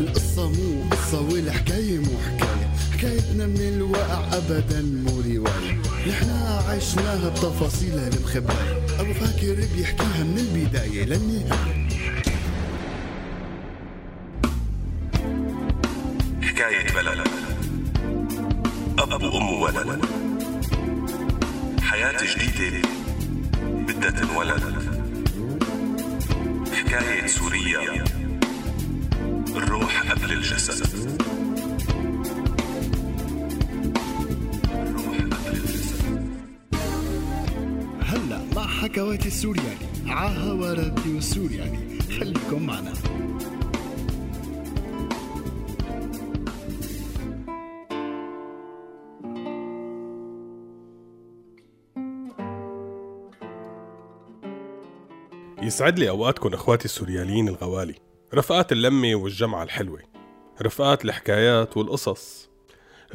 القصة مو قصة والحكاية مو حكاية. حكايتنا من الواقع أبدا مو رواية. نحنا عشناها بتفاصيلها المخبأة أبو فاكر بيحكيها من البداية للنهاية. حكاية بلد. أب وأم وولد حياة جديدة. بدها تنولد حكاية سوريا الروح قبل الجسد. هلا مع حكوات السورياني عاها راديو سورياني. خليكم معنا. يسعد لي أوقاتكم إخواتي السورياليين الغوالي. رفقات اللمة والجمعة الحلوة. رفقات الحكايات والقصص.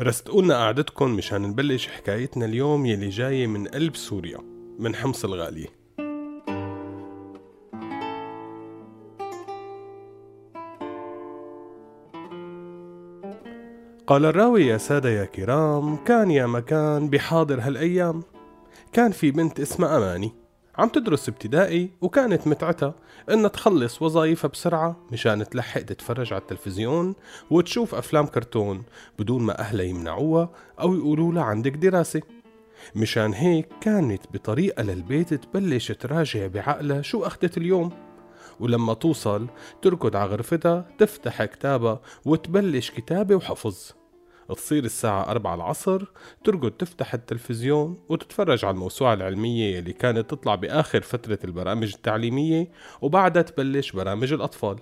رستقولنا قعدتكم مشان نبلش حكايتنا اليوم يلي جاية من قلب سوريا من حمص الغالية قال الراوي يا سادة يا كرام كان يا مكان بحاضر هالأيام. كان في بنت اسمها أماني. عم تدرس ابتدائي وكانت متعتها إنها تخلص وظايفها بسرعة مشان تلحق تتفرج على التلفزيون وتشوف أفلام كرتون بدون ما أهلها يمنعوها أو يقولوا لها عندك دراسة. مشان هيك كانت بطريقة للبيت تبلش تراجع بعقلها شو أخدت اليوم. ولما توصل تركض على غرفتها تفتح كتابها وتبلش كتابة وحفظ. تصير الساعة أربعة العصر ترقد تفتح التلفزيون وتتفرج على الموسوعة العلمية اللي كانت تطلع بآخر فترة البرامج التعليمية وبعدها تبلش برامج الأطفال.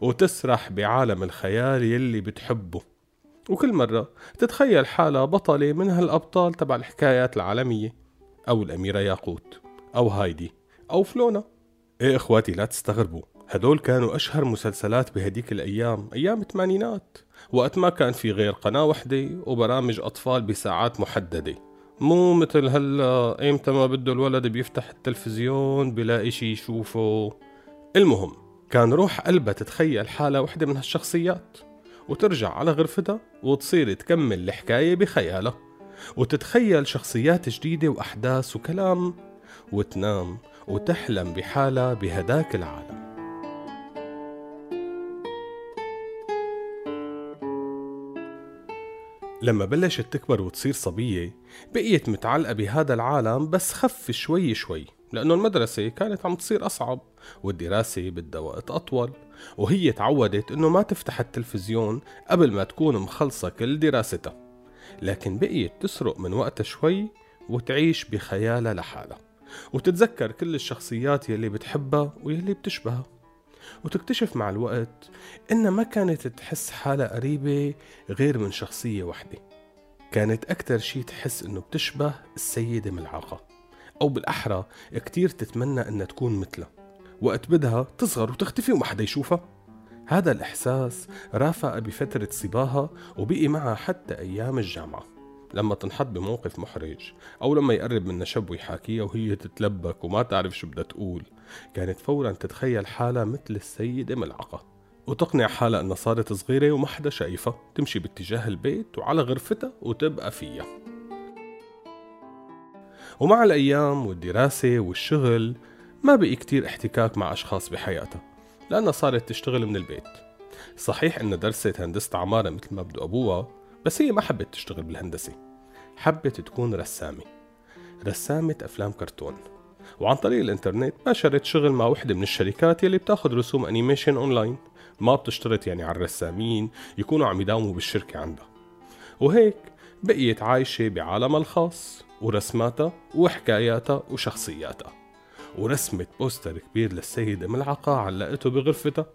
وتسرح بعالم الخيال يلي بتحبه. وكل مرة تتخيل حالها بطلة من هالأبطال تبع الحكايات العالمية. أو الأميرة ياقوت أو هايدي أو فلونا. إيه إخواتي لا تستغربوا. هدول كانوا أشهر مسلسلات بهديك الأيام أيام الثمانينات. وقت ما كان في غير قناة وحدة وبرامج أطفال بساعات محددة. مو مثل هلأ إيمتى ما بده الولد بيفتح التلفزيون بلاقي شي يشوفه. المهم كان روح قلبها تتخيل حالها وحدة من هالشخصيات. وترجع على غرفتها وتصير تكمل الحكاية بخيالها. وتتخيل شخصيات جديدة وأحداث وكلام. وتنام وتحلم بحالها بهداك العالم. لما بلشت تكبر وتصير صبية بقيت متعلقة بهذا العالم بس خف شوي شوي لأنه المدرسة كانت عم تصير أصعب والدراسة بدها وقت أطول وهي تعودت إنه ما تفتح التلفزيون قبل ما تكون مخلصة كل دراستها. لكن بقيت تسرق من وقتها شوي وتعيش بخيالها لحالها وتتذكر كل الشخصيات يلي بتحبها ويلي بتشبهها. وتكتشف مع الوقت إنها ما كانت تحس حالها قريبة غير من شخصية وحدة كانت أكتر شي تحس إنه بتشبه السيدة ملعقة. أو بالأحرى كتير تتمنى إنها تكون مثلها. وقت بدها تصغر وتختفي وما حدا يشوفها. هذا الإحساس رافق بفترة صباها وبقي معها حتى أيام الجامعة. لما تنحط بموقف محرج أو لما يقرب من شاب ويحاكيها وهي تتلبك وما تعرف شو بدها تقول كانت فورا تتخيل حالها مثل السيدة ملعقة. وتقنع حالها إنها صارت صغيرة وما حدا شايفها. تمشي باتجاه البيت وعلى غرفتها وتبقى فيها. ومع الأيام والدراسة والشغل ما بقي كتير احتكاك مع أشخاص بحياتها لأنها صارت تشتغل من البيت. صحيح إنها درست هندسة عمارة مثل ما بده أبوها بس هي ما حبت تشتغل بالهندسة. حبت تكون رسامة. رسامة أفلام كرتون. وعن طريق الإنترنت باشرت شغل مع وحدة من الشركات يلي بتاخد رسوم animation online ما بتشترط يعني على الرسامين يكونوا عم يداوموا بالشركة عندها. وهيك بقيت عايشة بعالمها الخاص ورسماتها وحكاياتها وشخصياتها. ورسمت بوستر كبير للسيدة ملعقة علقته بغرفتها.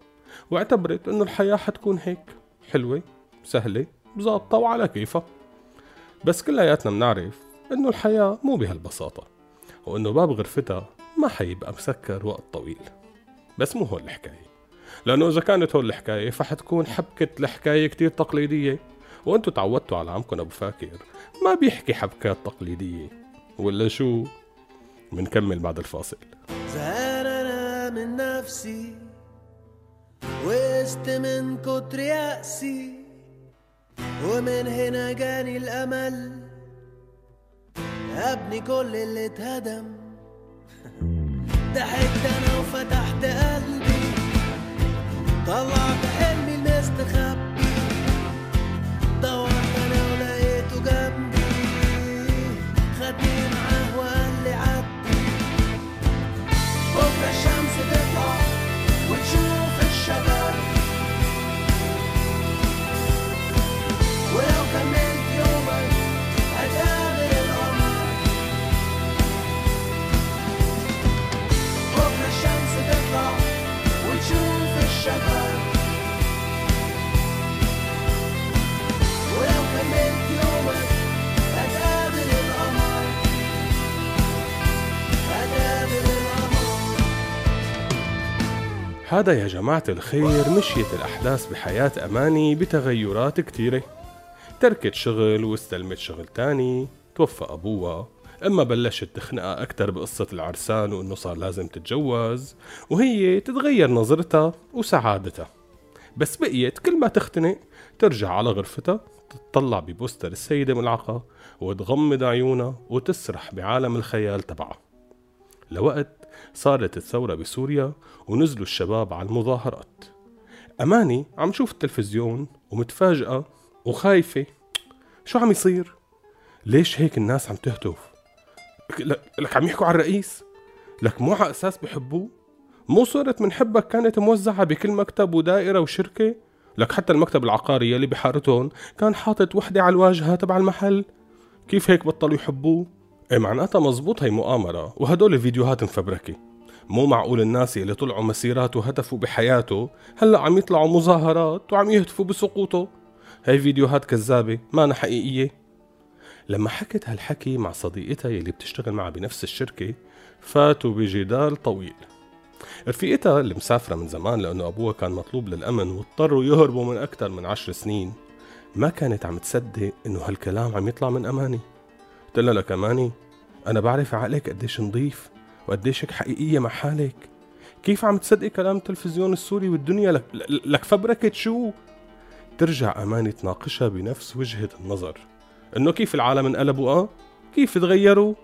واعتبرت إنه الحياة حتكون هيك. حلوة؟ سهلة؟ ظابطة وعلى كيفها بس كلياتنا بنعرف إنه الحياة مو بهالبساطة وإنه باب غرفتها ما حيبقى مسكر وقت طويل. بس مو هول الحكاية. لأنه إذا كانت هول الحكاية فحتكون حبكة الحكاية كتير تقليدية. وانتو تعودتوا على عمكم أبو فاكر ما بيحكي حبكات تقليدية. ولا شو؟ منكمل بعد الفاصل. زهقان أنا من نفسي وقست من كتر يأسي. ومن هنا جاني الأمل. أبني كل اللي اتهدم. ضحكت أنا وفتحت قلبي. طلعت حلمي المستخبي دورت أنا ولقيته جنبي. هذا يا جماعة الخير مشيت الأحداث بحياة أماني بتغيرات كتيرة. تركت شغل واستلمت شغل تاني توفى أبوها. أما بلشت تخنقها أكتر بقصة العرسان وإنه صار لازم تتجوز وهي تتغير نظرتها وسعادتها. بس بقيت كل ما تختنق ترجع على غرفتها تطلع ببوستر السيدة ملعقة وتغمض عيونها وتسرح بعالم الخيال تبعها. لوقت صارت الثورة بسوريا ونزلوا الشباب على المظاهرات أماني عم شوف التلفزيون ومتفاجئة وخايفة شو عم يصير؟ ليش هيك الناس عم تهتف؟ لك, عم يحكوا على الرئيس؟ لك مو على أساس بحبوه؟ مو صورة من حبك كانت موزعة بكل مكتب ودائرة وشركة؟ لك حتى المكتب العقاري يلي بحارتهم كان حاطط وحدة على الواجهة تبع المحل كيف هيك بطلوا يحبوه؟ إيه معناتها مزبوط هي مؤامرة وهدول فيديوهات مفبركة. مو معقول الناس اللي طلعوا مسيرات وهتفوا بحياته هلأ عم يطلعوا مظاهرات وعم يهتفوا بسقوطه. هاي فيديوهات كذابة مانا حقيقية. لما حكت هالحكي مع صديقتها يلي بتشتغل معها بنفس الشركة فاتوا بجدال طويل. رفيقتها اللي مسافرة من زمان لأنه أبوها كان مطلوب للأمن واضطروا يهربوا من أكثر من عشر سنين ما كانت عم تصدق إنه هالكلام عم يطلع من أماني. قلت لها لك أماني أنا بعرف عقلك قديش نظيف وقديش هيك حقيقية مع حالك. كيف عم تصدقي كلام التلفزيون السوري والدنيا لك, لك فبركة شو؟ ترجع أماني تناقشها بنفس وجهة النظر. إنه كيف العالم انقلبوا آه؟ كيف تغيروا؟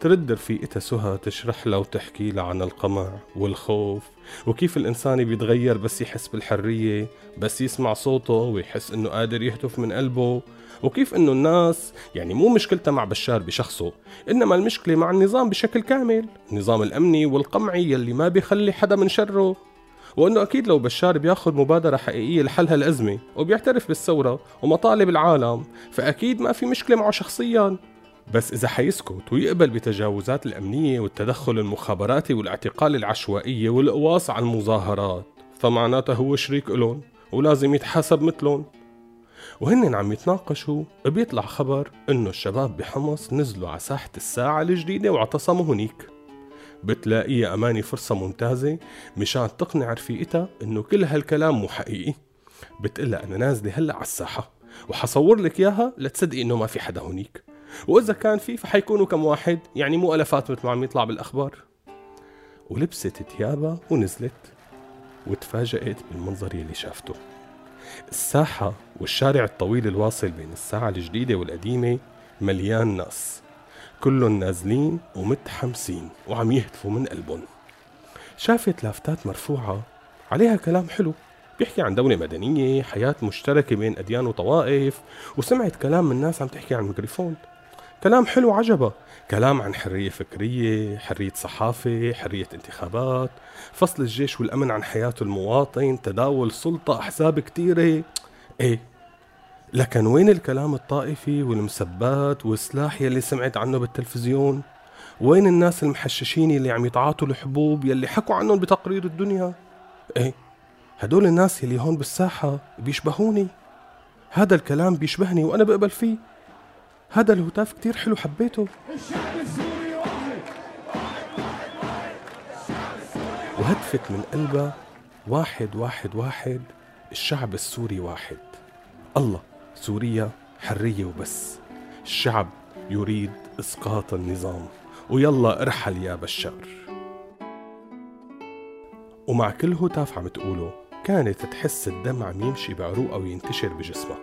ترد رفيقتها سهى تشرح لها وتحكي لها عن القمع والخوف وكيف الإنسان بيتغير بس يحس بالحرية بس يسمع صوته ويحس إنه قادر يهتف من قلبه وكيف إنه الناس يعني مو مشكلتها مع بشار بشخصه إنما المشكلة مع النظام بشكل كامل النظام الأمني والقمعي يلي ما بيخلي حدا من شره وإنه أكيد لو بشار بياخذ مبادرة حقيقية لحل هالازمه وبيعترف بالثورة ومطالب العالم فأكيد ما في مشكلة معه شخصيا. بس إذا حيسكت ويقبل بتجاوزات الأمنية والتدخل المخابراتي والاعتقال العشوائية والقواص على المظاهرات فمعناته هو شريك إلهم ولازم يتحاسب مثلهم. وهن عم يتناقشوا بيطلع خبر إنه الشباب بحمص نزلوا على ساحة الساعة الجديدة واعتصموا هنيك. بتلاقيها أماني فرصة ممتازة مشان تقنع رفيقتها إنه كل هالكلام مو حقيقي. بتقلها أنا نازلة هلأ على الساحة وحصور لك إياها لتصدقي إنه ما في حدا هنيك. وإذا كان في فحيكونوا كم واحد يعني مو ألفات مثل ما عم يطلع بالأخبار. ولبست ثيابها ونزلت وتفاجأت بالمنظر يلي شافته. الساحة والشارع الطويل الواصل بين الساعة الجديدة والقديمة مليان ناس. كلهم نازلين ومتحمسين وعم يهتفوا من قلبهم. شافت لافتات مرفوعة عليها كلام حلو. بيحكي عن دولة مدنية حياة مشتركة بين أديان وطوائف وسمعت كلام من ناس عم تحكي عن الميكروفون. كلام حلو عجبها كلام عن حرية فكرية حرية صحافة حرية انتخابات فصل الجيش والأمن عن حياة المواطن تداول سلطة أحزاب كتيرة. إيه لكن وين الكلام الطائفي والمسبات والسلاح يلي سمعت عنه بالتلفزيون؟ وين الناس المحششين يلي عم يتعاطوا الحبوب يلي حكوا عنهم بتقرير الدنيا؟ إيه هدول الناس يلي هون بالساحة بيشبهوني. هذا الكلام بيشبهني وأنا بقبل فيه. هذا الهتاف كتير حلو حبيته. وهتفت من قلبها واحد واحد واحد الشعب السوري واحد. الله سوريا حرية وبس. الشعب يريد إسقاط النظام. ويلا ارحل يا بشار. ومع كل هتاف عم تقوله كانت تحس الدم عم يمشي بعروقها وينتشر بجسمها.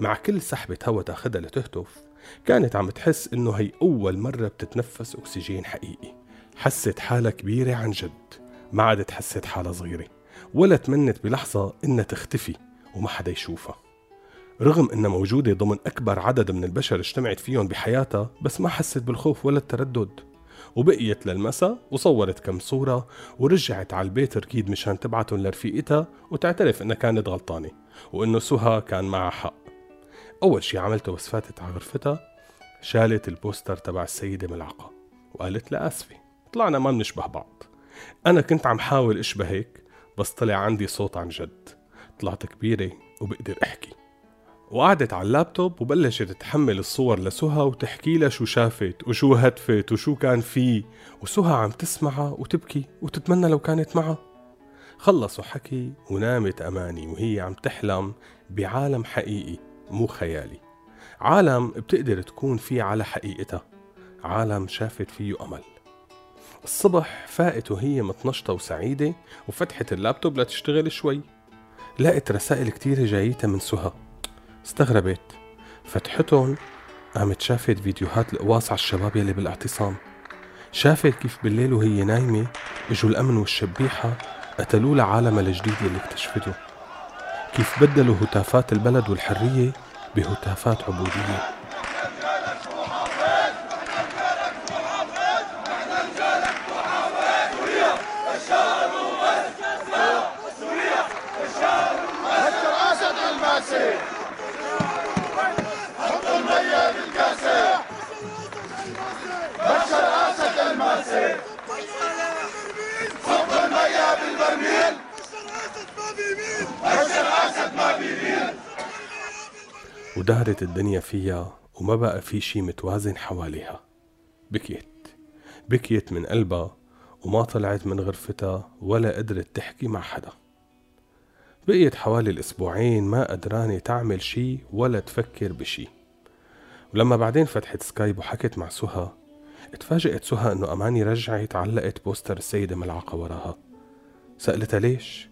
مع كل سحبة هوا تاخدها لتهتف كانت عم تحس إنه هي أول مرة بتتنفس أكسجين حقيقي. حست حالها كبيرة عن جد. ما عادت حست حالها صغيرة. ولا تمنت بلحظة إنها تختفي وما حدا يشوفها. رغم إنها موجودة ضمن أكبر عدد من البشر اجتمعت فيهم بحياتها بس ما حست بالخوف ولا التردد. وبقيت للمسا وصورت كم صورة ورجعت على البيت ركيد مشان تبعتهم لرفيقتها وتعترف إنها كانت غلطانة وإنه سهى كان معها حق. أول شي عملته بس فاتت على غرفتها شالت البوستر تبع السيدة ملعقة وقالت لها آسفة طلعنا ما بنشبه بعض. أنا كنت عم حاول أشبهك بس طلع عندي صوت عن جد. طلعت كبيرة وبقدر أحكي. وقعدت على اللابتوب وبلشت تحمل الصور لسهى وتحكي لها شو شافت وشو هدفت وشو كان فيه وسهى عم تسمعها وتبكي وتتمنى لو كانت معها. خلصوا حكي ونامت أماني وهي عم تحلم بعالم حقيقي. مو خيالي. عالم بتقدر تكون فيه على حقيقتها. عالم شافت فيه أمل. الصبح فاقت وهي مطنشطة وسعيدة وفتحت اللابتوب لتشتغل شوي. لقت رسائل كتيرة جايتها من سهى استغربت. فتحتهم قامت شافت فيديوهات القواص على الشباب يلي بالاعتصام. شافت كيف بالليل وهي نايمة إجوا الأمن والشبيحة قتلوا لها عالمها الجديد يلي اكتشفته. كيف بدلوا هتافات البلد والحرية بهتافات عبودية. ودارت الدنيا فيها وما بقى في شي متوازن حواليها. بكيت. بكيت من قلبها وما طلعت من غرفتها ولا قدرت تحكي مع حدا. بقيت حوالي الأسبوعين ما قدرانة تعمل شي ولا تفكر بشي. ولما بعدين فتحت سكايب وحكت مع سهى اتفاجئت سهى إنه أماني رجعت علقت بوستر السيدة ملعقة وراها. سألتها ليش؟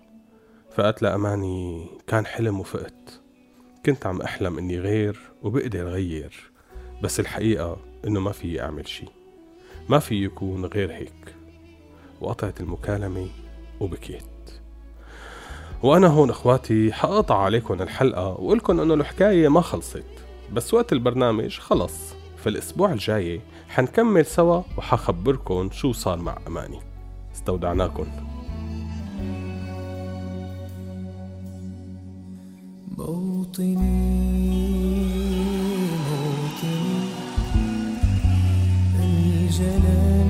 فقالت لها اماني كان حلم وفقت. كنت عم أحلم إني غير وبقدر غير بس الحقيقة إنه ما في أعمل شي. ما في يكون غير هيك. وقطعت المكالمة وبكيت. وأنا هون إخواتي حقطع عليكم الحلقة وقلكن إنه الحكاية ما خلصت. بس وقت البرنامج خلص. فالأسبوع الجاي حنكمل سوا وحخبركن شو صار مع أماني. استودعناكم موطني موطني. والجمال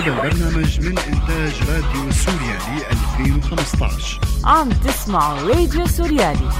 هذا البرنامج من إنتاج راديو سوريالي 2015 عم تسمعوا راديو سوريالي.